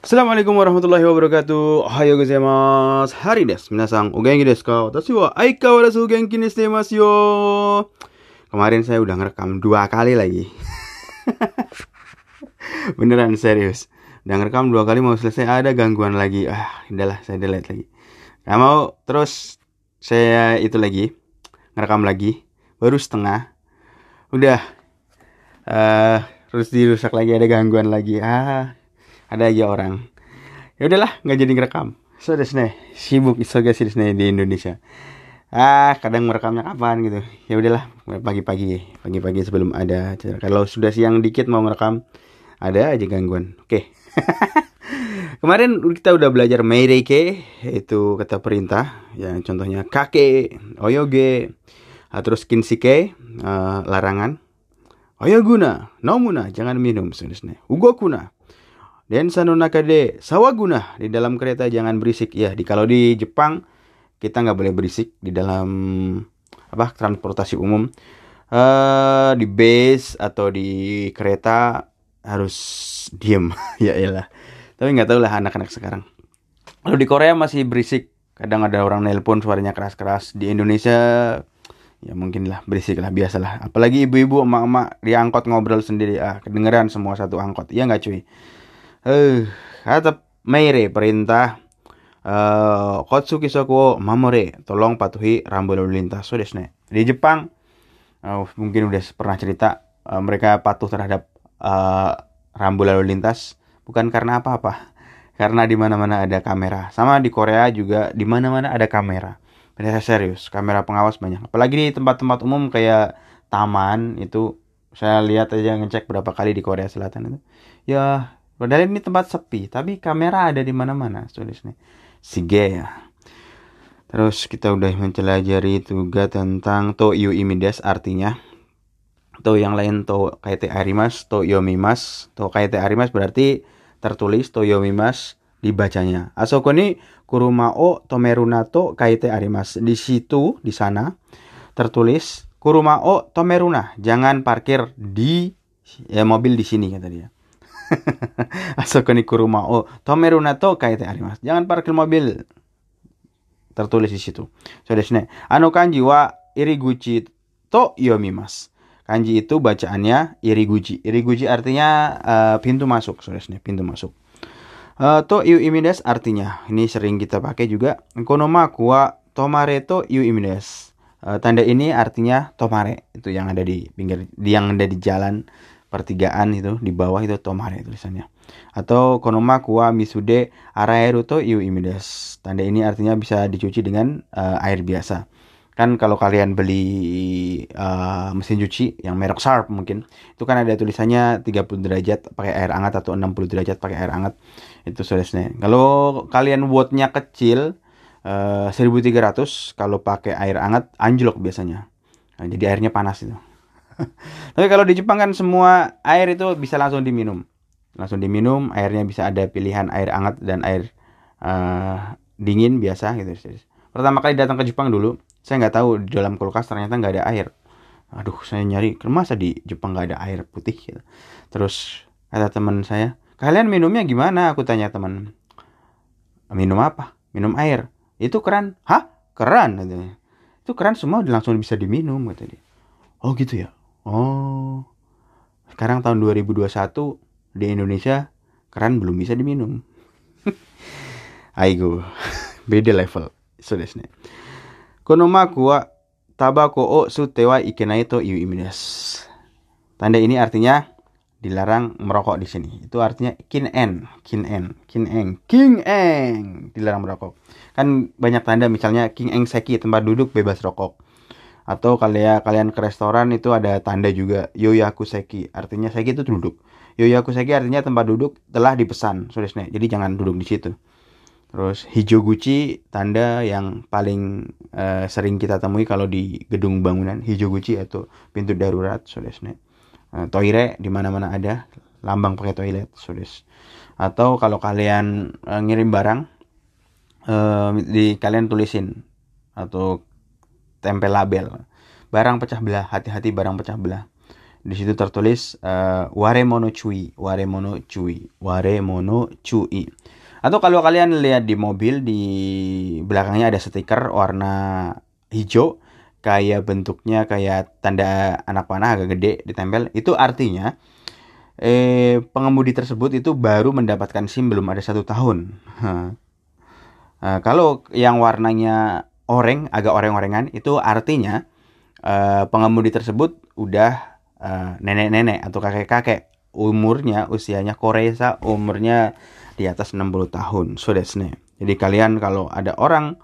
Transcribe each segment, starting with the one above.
Assalamualaikum warahmatullahi wabarakatuh. Ohayo gozaimasu. Hari desu. Minasan, o genki desu ka? Watashi wa aikawarazu genki ni masu yo. Kemarin saya udah ngerekam dua kali lagi. Beneran serius. Udah ngerekam dua kali mau selesai ada gangguan lagi. Ah, udahlah saya delete lagi. Gak mau terus saya itu lagi ngerekam lagi baru setengah udah uh, terus dirusak lagi ada gangguan lagi ah ada aja orang ya udahlah nggak jadi ngerekam so nih sibuk isoga sih di Indonesia ah kadang merekamnya kapan gitu ya udahlah pagi-pagi pagi-pagi sebelum ada kalau sudah siang dikit mau ngerekam ada aja gangguan oke okay. Kemarin kita udah belajar meireke itu kata perintah yang contohnya kake, oyoge, ah, terus kinsike uh, larangan. Oyoguna, nomuna jangan minum sebenarnya. Ugokuna. Dan sano nakade sawaguna di dalam kereta jangan berisik ya. Di kalau di Jepang kita nggak boleh berisik di dalam apa transportasi umum. Uh, di base atau di kereta harus diem ya iyalah tapi nggak tahu lah anak-anak sekarang. Kalau di Korea masih berisik. Kadang ada orang nelpon suaranya keras-keras. Di Indonesia ya mungkin lah berisik lah biasalah. Apalagi ibu-ibu emak-emak di angkot ngobrol sendiri. Ah kedengeran semua satu angkot. Iya nggak cuy? Eh, kata Meire perintah uh, Kotsuki Mamore tolong patuhi rambu lalu lintas. So desne. Di Jepang uh, mungkin udah pernah cerita uh, mereka patuh terhadap uh, rambu lalu lintas. Bukan karena apa-apa karena di mana-mana ada kamera. Sama di Korea juga di mana-mana ada kamera. Benar serius kamera pengawas banyak. Apalagi di tempat-tempat umum kayak taman itu saya lihat aja ngecek berapa kali di Korea Selatan itu. Ya padahal ini tempat sepi tapi kamera ada di mana-mana tulisnya sige ya terus kita udah mempelajari juga tentang to yu imides artinya to yang lain to kaite arimas to yomimas to kaite arimas berarti tertulis Toyomimas dibacanya. Asoko ni Kurumao Tomerunato Kaite Arimas. Di situ, di sana, tertulis Kurumao Tomeruna. Jangan parkir di ya mobil di sini kata dia. Asoko ni Kurumao Tomerunato Kaite Arimas. Jangan parkir mobil. Tertulis di situ. So desne. Ano kanji wa iriguchi to yomimas. Kanji itu bacaannya iriguji. Iriguji artinya uh, pintu masuk, saudara pintu masuk. Uh, to yu imides artinya ini sering kita pakai juga. Konoma kuwa tomare to yu imides. Uh, tanda ini artinya tomare itu yang ada di pinggir yang ada di jalan pertigaan itu di bawah itu tomare tulisannya. Atau konoma kuwa misude araeru to yu imides. Tanda ini artinya bisa dicuci dengan uh, air biasa. Kan kalau kalian beli uh, mesin cuci yang merek Sharp mungkin itu kan ada tulisannya 30 derajat pakai air hangat atau 60 derajat pakai air hangat. Itu solusinya kalau kalian wattnya kecil uh, 1300 kalau pakai air hangat anjlok biasanya. Nah, jadi airnya panas itu tapi kalau di Jepang kan semua air itu bisa langsung diminum. Langsung diminum airnya bisa ada pilihan air hangat dan air uh, dingin biasa gitu pertama kali datang ke Jepang dulu saya nggak tahu di dalam kulkas ternyata nggak ada air. Aduh saya nyari masa di Jepang nggak ada air putih gitu. terus kata teman saya kalian minumnya gimana? Aku tanya teman minum apa? Minum air. Itu keran. Hah? Keran? katanya. Itu keran semua langsung bisa diminum oh gitu ya Oh. Sekarang tahun 2021 di Indonesia keran belum bisa diminum. Aigo. Beda level. So desu ne. Konomaku wa tabako o sute wa ikenai to iu imines. Tanda ini artinya dilarang merokok di sini. Itu artinya kin en, kin en, kin eng, king eng, dilarang merokok. Kan banyak tanda misalnya king kingeng seki tempat duduk bebas rokok. Atau kalian kalian ke restoran itu ada tanda juga yoyaku seki, artinya seki itu duduk. Yoyaku seki artinya tempat duduk telah dipesan, sudah Jadi jangan duduk di situ. Terus hijau guci tanda yang paling uh, sering kita temui kalau di gedung bangunan hijau guci atau pintu darurat sodesne. Uh, toire di mana-mana ada lambang pakai toilet sodes. Atau kalau kalian uh, ngirim barang uh, di kalian tulisin atau tempel label. Barang pecah belah hati-hati barang pecah belah. Di situ tertulis uh, waremono cui waremono cui waremono cui. Atau kalau kalian lihat di mobil di belakangnya ada stiker warna hijau kayak bentuknya kayak tanda anak panah agak gede ditempel. Itu artinya eh pengemudi tersebut itu baru mendapatkan SIM belum ada satu tahun. Nah, kalau yang warnanya oranye agak oreng-orengan itu artinya uh, pengemudi tersebut udah uh, nenek-nenek atau kakek-kakek. Umurnya usianya Korea umurnya di atas 60 tahun. So that's jadi kalian kalau ada orang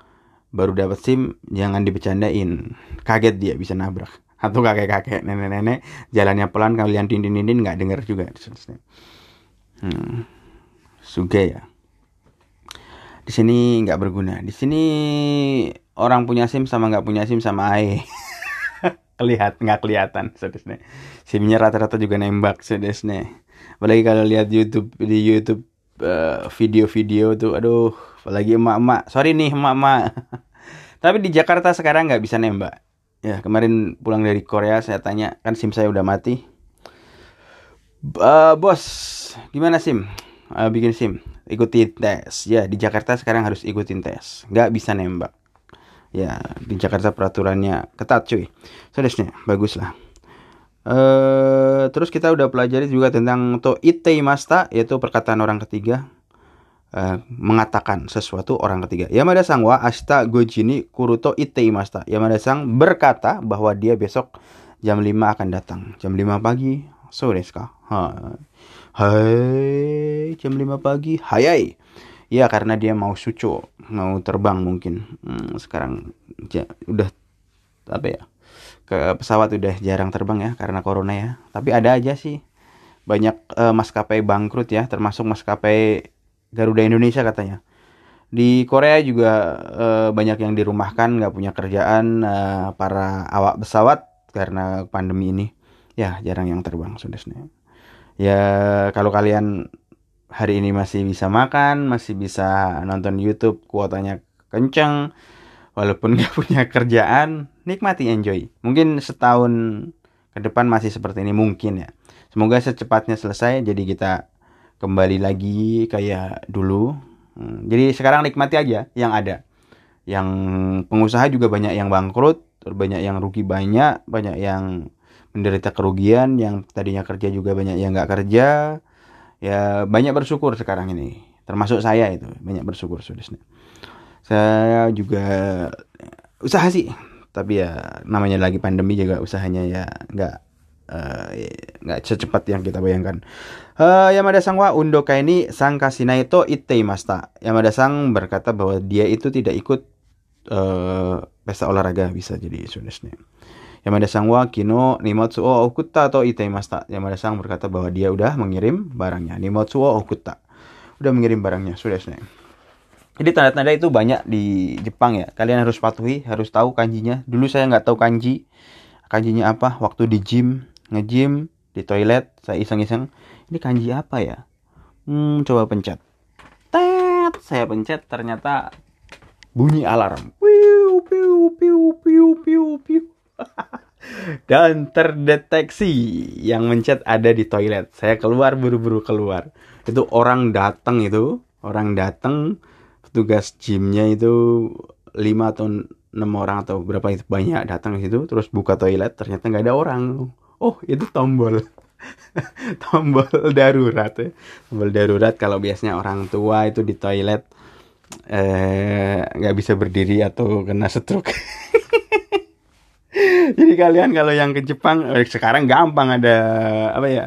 baru dapat SIM jangan dibecandain kaget dia bisa nabrak. Atau kakek-kakek nenek-nenek jalannya pelan kalian dindin-dindin nggak dengar juga. Hmm. suge ya. Di sini nggak berguna. Di sini orang punya sim sama nggak punya sim sama ae. Kelihat nggak kelihatan sedesne simnya rata-rata juga nembak sedesne apalagi kalau lihat YouTube di YouTube uh, video-video tuh aduh apalagi emak-emak. Sorry nih emak-emak. Tapi di Jakarta sekarang nggak bisa nembak. Ya kemarin pulang dari Korea saya tanya kan sim saya udah mati? Uh, bos gimana sim? Uh, bikin sim ikuti tes. Ya di Jakarta sekarang harus ikutin tes. Nggak bisa nembak ya di Jakarta peraturannya ketat cuy. Sedesnya bagus lah uh, terus kita udah pelajari juga tentang to ite masta yaitu perkataan orang ketiga uh, mengatakan sesuatu orang ketiga. Yamada Sang wa ashita gojini kuruto ite masta. Yamada Sang berkata bahwa dia besok jam 5 akan datang. Jam 5 pagi so deska Hai, jam 5 pagi. Hayai. Ya karena dia mau suco, mau terbang mungkin. Hmm, sekarang ja, udah apa ya? Ke pesawat udah jarang terbang ya karena corona ya. Tapi ada aja sih banyak uh, maskapai bangkrut ya, termasuk maskapai Garuda Indonesia katanya. Di Korea juga uh, banyak yang dirumahkan, nggak punya kerjaan uh, para awak pesawat karena pandemi ini. Ya jarang yang terbang sudah ya kalau kalian hari ini masih bisa makan masih bisa nonton YouTube kuotanya kenceng walaupun nggak punya kerjaan nikmati enjoy. Mungkin setahun ke depan masih seperti ini mungkin ya. Semoga secepatnya selesai jadi kita kembali lagi kayak dulu. Hmm, jadi sekarang nikmati aja yang ada. Yang pengusaha juga banyak yang bangkrut banyak yang rugi banyak banyak yang menderita kerugian yang tadinya kerja juga banyak yang nggak kerja ya banyak bersyukur sekarang ini termasuk saya itu banyak bersyukur sudah saya juga usaha sih tapi ya namanya lagi pandemi juga usahanya ya nggak uh, nggak secepat yang kita bayangkan. Uh, Yamada Sang wa undo ini sang kasina itu itei masta. Yamada Sang berkata bahwa dia itu tidak ikut uh, pesta olahraga bisa jadi sudah Yamada Sang wa kino nimotsu o okutta atau itaimasta. Yamada Sang berkata bahwa dia udah mengirim barangnya. Nimotsu o okutta. Udah mengirim barangnya. Sudah, sudah. Jadi tanda-tanda itu banyak di Jepang ya. Kalian harus patuhi, harus tahu kanjinya. Dulu saya nggak tahu kanji. Kanjinya apa? Waktu di gym, nge-gym, di toilet, saya iseng-iseng. Ini kanji apa ya? Hmm, coba pencet. Tet, saya pencet ternyata bunyi alarm. Piu, piu, piu, piu, piu, piu. dan terdeteksi yang mencet ada di toilet. Saya keluar buru-buru keluar. Itu orang datang itu, orang datang petugas gymnya itu lima atau enam orang atau berapa itu banyak datang ke situ terus buka toilet ternyata nggak ada orang. Oh, itu tombol. tombol darurat ya. Tombol darurat kalau biasanya orang tua itu di toilet eh nggak bisa berdiri atau kena stroke. Jadi kalian kalau yang ke Jepang eh, sekarang gampang ada apa ya?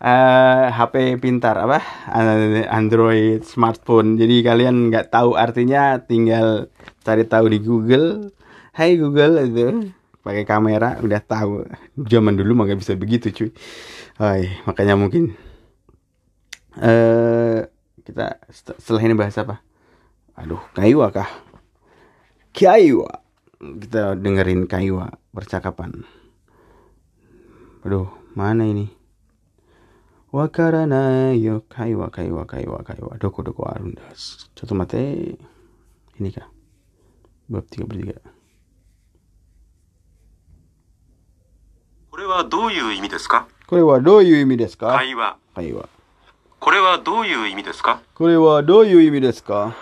Uh, eh, HP pintar apa Android smartphone. Jadi kalian nggak tahu artinya tinggal cari tahu di Google. Hai Google itu pakai kamera udah tahu. Zaman dulu mah bisa begitu cuy. Hai, makanya mungkin uh, kita setelah ini bahas apa? Aduh kayu kah? Kayu kita dengerin Kaiwa percakapan. Aduh, mana ini? Wakarana yo Kaiwa Kaiwa Kaiwa Kaiwa doko doko arundas. Contoh mate ini kah? Bab 33. これはどういう意味ですかこれはどういう意味ですか会話。会話。これはどういう意味ですかこれはどういう意味ですか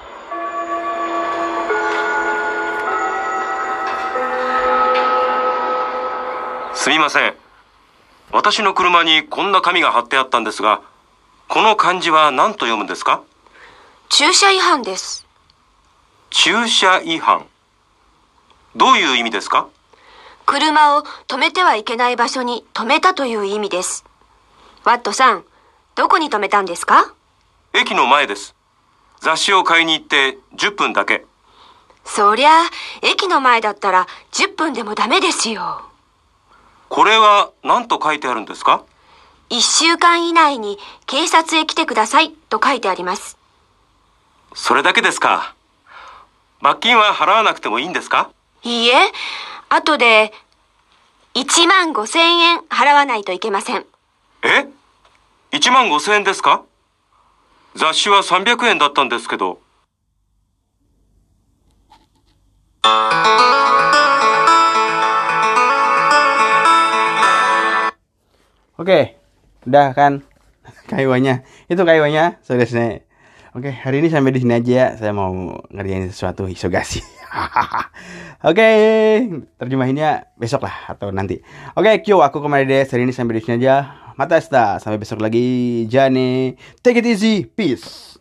すみません。私の車にこんな紙が貼ってあったんですが、この漢字は何と読むんですか？駐車違反です。駐車違反。どういう意味ですか？車を止めてはいけない場所に止めたという意味です。ワットさん、どこに止めたんですか？駅の前です。雑誌を買いに行って10分だけ。そりゃ、駅の前だったら10分でもダメですよ。これは何と書いてあるんですか？1週間以内に警察へ来てくださいと書いてあります。それだけですか。罰金は払わなくてもいいんですか？いいえ、後で1万5千円払わないといけません。え ?1 万5千円ですか？雑誌は300円だったんですけど。Oke, udah kan kaiwanya. Itu kaiwanya selesai. Oke, hari ini sampai di sini aja ya. Saya mau ngerjain sesuatu hisogasi. Oke, terjemahinnya besok lah atau nanti. Oke, Kyo, aku kembali deh. Hari ini sampai di sini aja. Mata Sampai besok lagi. Jane, take it easy. Peace.